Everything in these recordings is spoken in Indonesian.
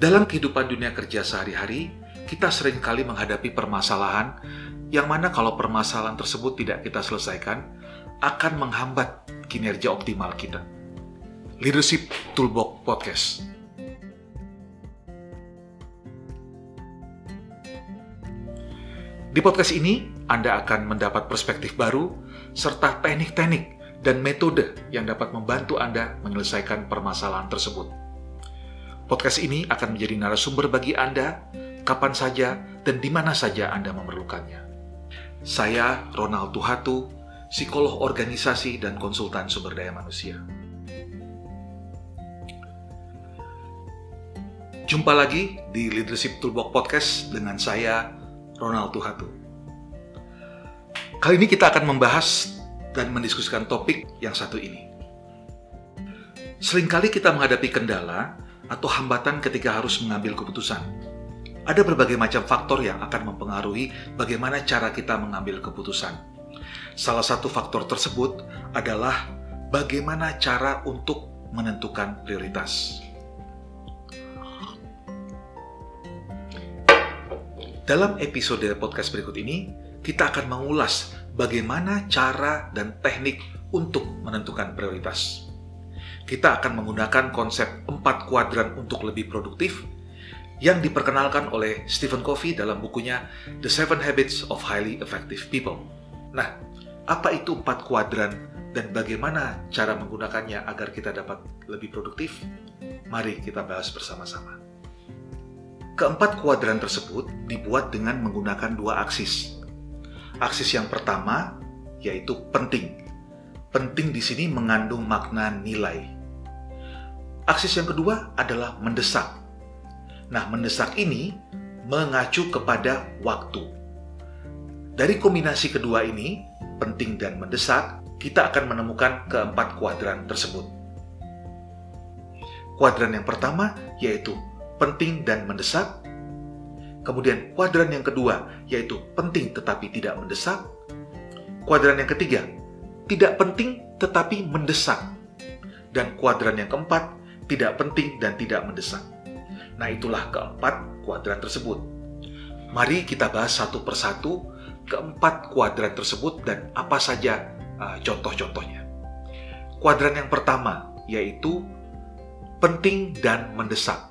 Dalam kehidupan dunia kerja sehari-hari, kita sering kali menghadapi permasalahan yang mana kalau permasalahan tersebut tidak kita selesaikan, akan menghambat kinerja optimal kita. Leadership Toolbox Podcast. Di podcast ini, Anda akan mendapat perspektif baru serta teknik-teknik dan metode yang dapat membantu Anda menyelesaikan permasalahan tersebut. Podcast ini akan menjadi narasumber bagi Anda kapan saja dan di mana saja Anda memerlukannya. Saya Ronald Tuhatu, psikolog organisasi dan konsultan sumber daya manusia. Jumpa lagi di Leadership Toolbox Podcast dengan saya, Ronald Tuhatu. Kali ini kita akan membahas dan mendiskusikan topik yang satu ini. Seringkali kita menghadapi kendala atau hambatan ketika harus mengambil keputusan. Ada berbagai macam faktor yang akan mempengaruhi bagaimana cara kita mengambil keputusan. Salah satu faktor tersebut adalah bagaimana cara untuk menentukan prioritas. Dalam episode podcast berikut ini, kita akan mengulas bagaimana cara dan teknik untuk menentukan prioritas. Kita akan menggunakan konsep empat kuadran untuk lebih produktif yang diperkenalkan oleh Stephen Covey dalam bukunya The Seven Habits of Highly Effective People. Nah, apa itu empat kuadran dan bagaimana cara menggunakannya agar kita dapat lebih produktif? Mari kita bahas bersama-sama. Keempat kuadran tersebut dibuat dengan menggunakan dua aksis. Aksis yang pertama yaitu penting. Penting di sini mengandung makna nilai. Aksis yang kedua adalah mendesak. Nah, mendesak ini mengacu kepada waktu. Dari kombinasi kedua ini, penting dan mendesak, kita akan menemukan keempat kuadran tersebut. Kuadran yang pertama yaitu penting dan mendesak. Kemudian kuadran yang kedua yaitu penting tetapi tidak mendesak. Kuadran yang ketiga tidak penting tetapi mendesak. Dan kuadran yang keempat tidak penting dan tidak mendesak. Nah itulah keempat kuadran tersebut. Mari kita bahas satu persatu keempat kuadran tersebut dan apa saja uh, contoh-contohnya. Kuadran yang pertama yaitu penting dan mendesak.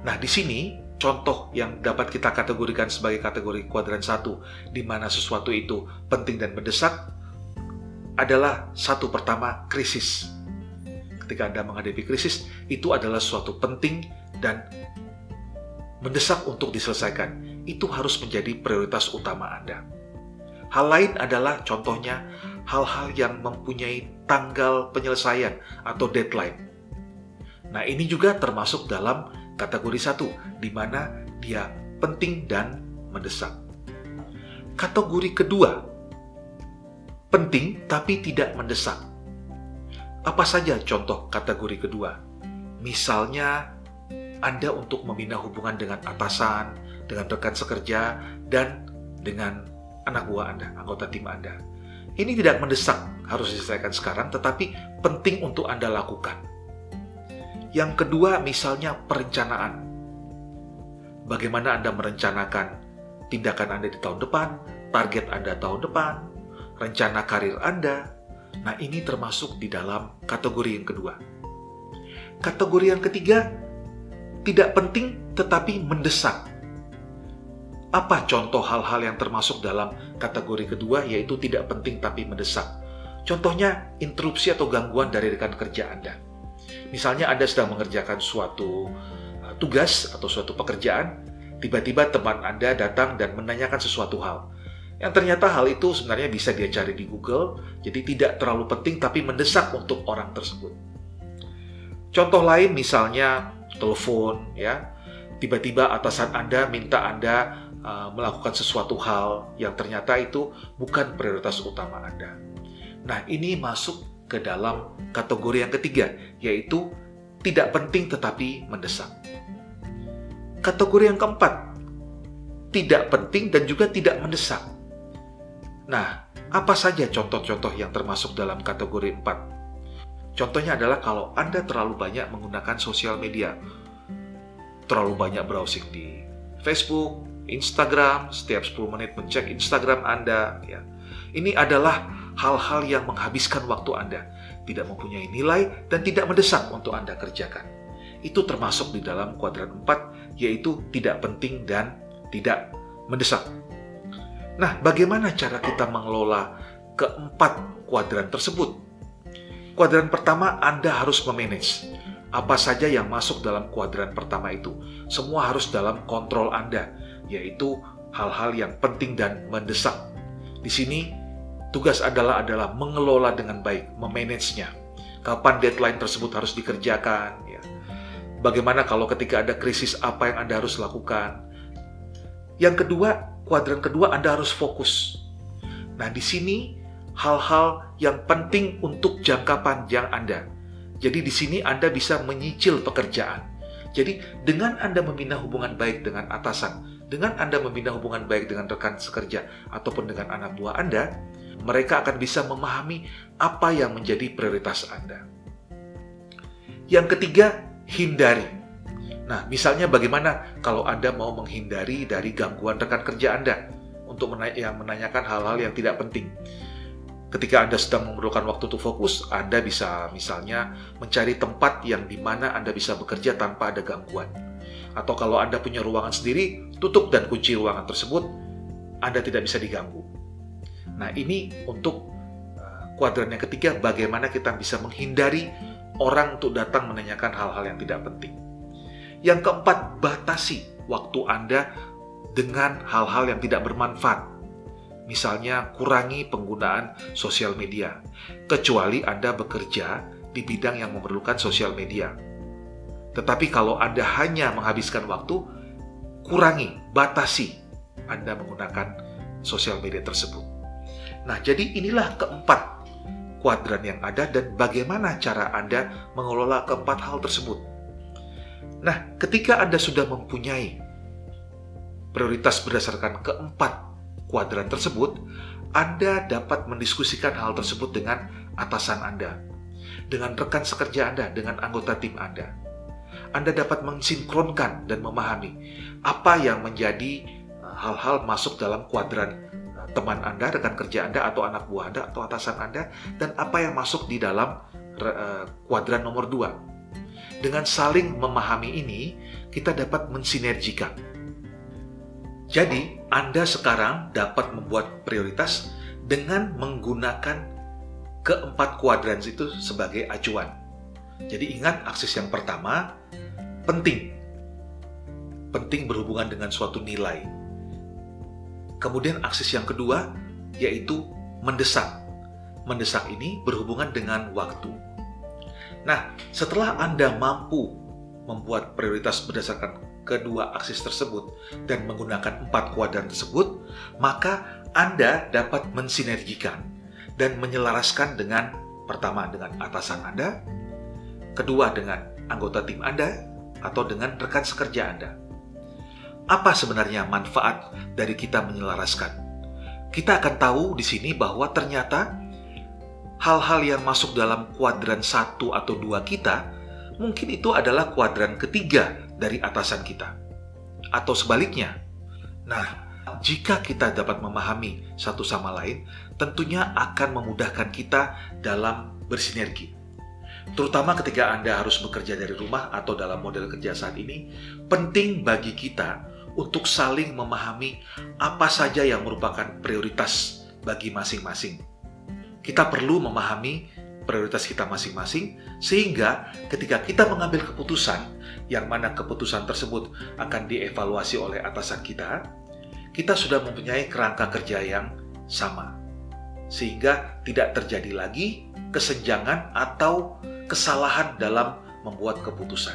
Nah, di sini contoh yang dapat kita kategorikan sebagai kategori kuadran satu, di mana sesuatu itu penting dan mendesak, adalah satu pertama krisis. Ketika Anda menghadapi krisis, itu adalah suatu penting dan mendesak untuk diselesaikan. Itu harus menjadi prioritas utama Anda. Hal lain adalah contohnya hal-hal yang mempunyai tanggal penyelesaian atau deadline. Nah, ini juga termasuk dalam kategori satu, di mana dia penting dan mendesak. Kategori kedua, penting tapi tidak mendesak. Apa saja contoh kategori kedua? Misalnya, Anda untuk membina hubungan dengan atasan, dengan rekan sekerja, dan dengan anak buah Anda, anggota tim Anda. Ini tidak mendesak, harus diselesaikan sekarang, tetapi penting untuk Anda lakukan. Yang kedua, misalnya perencanaan. Bagaimana Anda merencanakan tindakan Anda di tahun depan, target Anda tahun depan, rencana karir Anda. Nah, ini termasuk di dalam kategori yang kedua. Kategori yang ketiga, tidak penting tetapi mendesak. Apa contoh hal-hal yang termasuk dalam kategori kedua, yaitu tidak penting tapi mendesak? Contohnya, interupsi atau gangguan dari rekan kerja Anda Misalnya Anda sedang mengerjakan suatu uh, tugas atau suatu pekerjaan, tiba-tiba teman Anda datang dan menanyakan sesuatu hal. Yang ternyata hal itu sebenarnya bisa dia cari di Google, jadi tidak terlalu penting tapi mendesak untuk orang tersebut. Contoh lain misalnya telepon ya. Tiba-tiba atasan Anda minta Anda uh, melakukan sesuatu hal yang ternyata itu bukan prioritas utama Anda. Nah, ini masuk ke dalam kategori yang ketiga, yaitu tidak penting tetapi mendesak. Kategori yang keempat, tidak penting dan juga tidak mendesak. Nah, apa saja contoh-contoh yang termasuk dalam kategori empat? Contohnya adalah kalau Anda terlalu banyak menggunakan sosial media. terlalu banyak browsing di Facebook, Instagram, setiap 10 menit mencek Instagram Anda. Ya. Ini adalah hal-hal yang menghabiskan waktu Anda, tidak mempunyai nilai dan tidak mendesak untuk Anda kerjakan. Itu termasuk di dalam kuadran 4, yaitu tidak penting dan tidak mendesak. Nah, bagaimana cara kita mengelola keempat kuadran tersebut? Kuadran pertama, Anda harus memanage apa saja yang masuk dalam kuadran pertama itu. Semua harus dalam kontrol Anda, yaitu hal-hal yang penting dan mendesak. Di sini tugas adalah adalah mengelola dengan baik, memanagenya. Kapan deadline tersebut harus dikerjakan, ya. Bagaimana kalau ketika ada krisis apa yang Anda harus lakukan? Yang kedua, kuadran kedua Anda harus fokus. Nah, di sini hal-hal yang penting untuk jangka panjang Anda jadi di sini Anda bisa menyicil pekerjaan. Jadi dengan Anda membina hubungan baik dengan atasan, dengan Anda membina hubungan baik dengan rekan sekerja ataupun dengan anak buah Anda, mereka akan bisa memahami apa yang menjadi prioritas Anda. Yang ketiga, hindari. Nah, misalnya bagaimana kalau Anda mau menghindari dari gangguan rekan kerja Anda untuk yang menanyakan hal-hal yang tidak penting. Ketika Anda sedang memerlukan waktu untuk fokus, Anda bisa misalnya mencari tempat yang di mana Anda bisa bekerja tanpa ada gangguan. Atau kalau Anda punya ruangan sendiri, tutup dan kunci ruangan tersebut, Anda tidak bisa diganggu. Nah, ini untuk uh, kuadran yang ketiga, bagaimana kita bisa menghindari orang untuk datang menanyakan hal-hal yang tidak penting. Yang keempat, batasi waktu Anda dengan hal-hal yang tidak bermanfaat Misalnya, kurangi penggunaan sosial media, kecuali Anda bekerja di bidang yang memerlukan sosial media. Tetapi kalau Anda hanya menghabiskan waktu, kurangi, batasi Anda menggunakan sosial media tersebut. Nah, jadi inilah keempat kuadran yang ada dan bagaimana cara Anda mengelola keempat hal tersebut. Nah, ketika Anda sudah mempunyai prioritas berdasarkan keempat kuadran tersebut, Anda dapat mendiskusikan hal tersebut dengan atasan Anda, dengan rekan sekerja Anda, dengan anggota tim Anda. Anda dapat mensinkronkan dan memahami apa yang menjadi uh, hal-hal masuk dalam kuadran uh, teman Anda, rekan kerja Anda, atau anak buah Anda, atau atasan Anda, dan apa yang masuk di dalam uh, kuadran nomor dua. Dengan saling memahami ini, kita dapat mensinergikan jadi, Anda sekarang dapat membuat prioritas dengan menggunakan keempat kuadran itu sebagai acuan. Jadi ingat akses yang pertama penting. Penting berhubungan dengan suatu nilai. Kemudian akses yang kedua yaitu mendesak. Mendesak ini berhubungan dengan waktu. Nah, setelah Anda mampu membuat prioritas berdasarkan kedua aksis tersebut dan menggunakan empat kuadran tersebut, maka Anda dapat mensinergikan dan menyelaraskan dengan pertama dengan atasan Anda, kedua dengan anggota tim Anda, atau dengan rekan sekerja Anda. Apa sebenarnya manfaat dari kita menyelaraskan? Kita akan tahu di sini bahwa ternyata hal-hal yang masuk dalam kuadran satu atau dua kita mungkin itu adalah kuadran ketiga dari atasan kita, atau sebaliknya. Nah, jika kita dapat memahami satu sama lain, tentunya akan memudahkan kita dalam bersinergi. Terutama ketika Anda harus bekerja dari rumah atau dalam model kerja saat ini, penting bagi kita untuk saling memahami apa saja yang merupakan prioritas bagi masing-masing. Kita perlu memahami prioritas kita masing-masing, sehingga ketika kita mengambil keputusan, yang mana keputusan tersebut akan dievaluasi oleh atasan kita, kita sudah mempunyai kerangka kerja yang sama, sehingga tidak terjadi lagi kesenjangan atau kesalahan dalam membuat keputusan.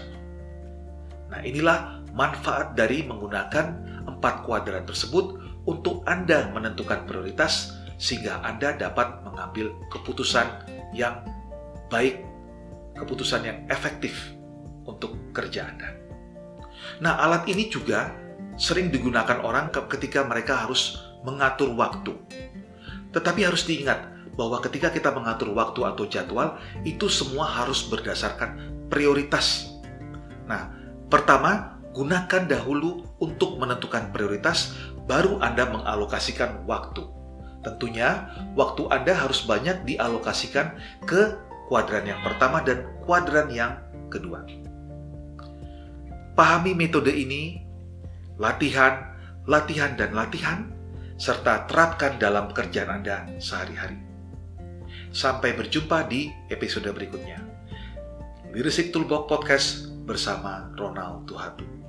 Nah, inilah manfaat dari menggunakan empat kuadran tersebut untuk Anda menentukan prioritas sehingga Anda dapat mengambil keputusan yang baik, keputusan yang efektif untuk kerja Anda. Nah, alat ini juga sering digunakan orang ketika mereka harus mengatur waktu. Tetapi harus diingat bahwa ketika kita mengatur waktu atau jadwal, itu semua harus berdasarkan prioritas. Nah, pertama, gunakan dahulu untuk menentukan prioritas, baru Anda mengalokasikan waktu. Tentunya, waktu Anda harus banyak dialokasikan ke kuadran yang pertama dan kuadran yang kedua. Pahami metode ini, latihan, latihan, dan latihan, serta terapkan dalam pekerjaan Anda sehari-hari. Sampai berjumpa di episode berikutnya. Leadership Toolbox Podcast bersama Ronald Tuhatu.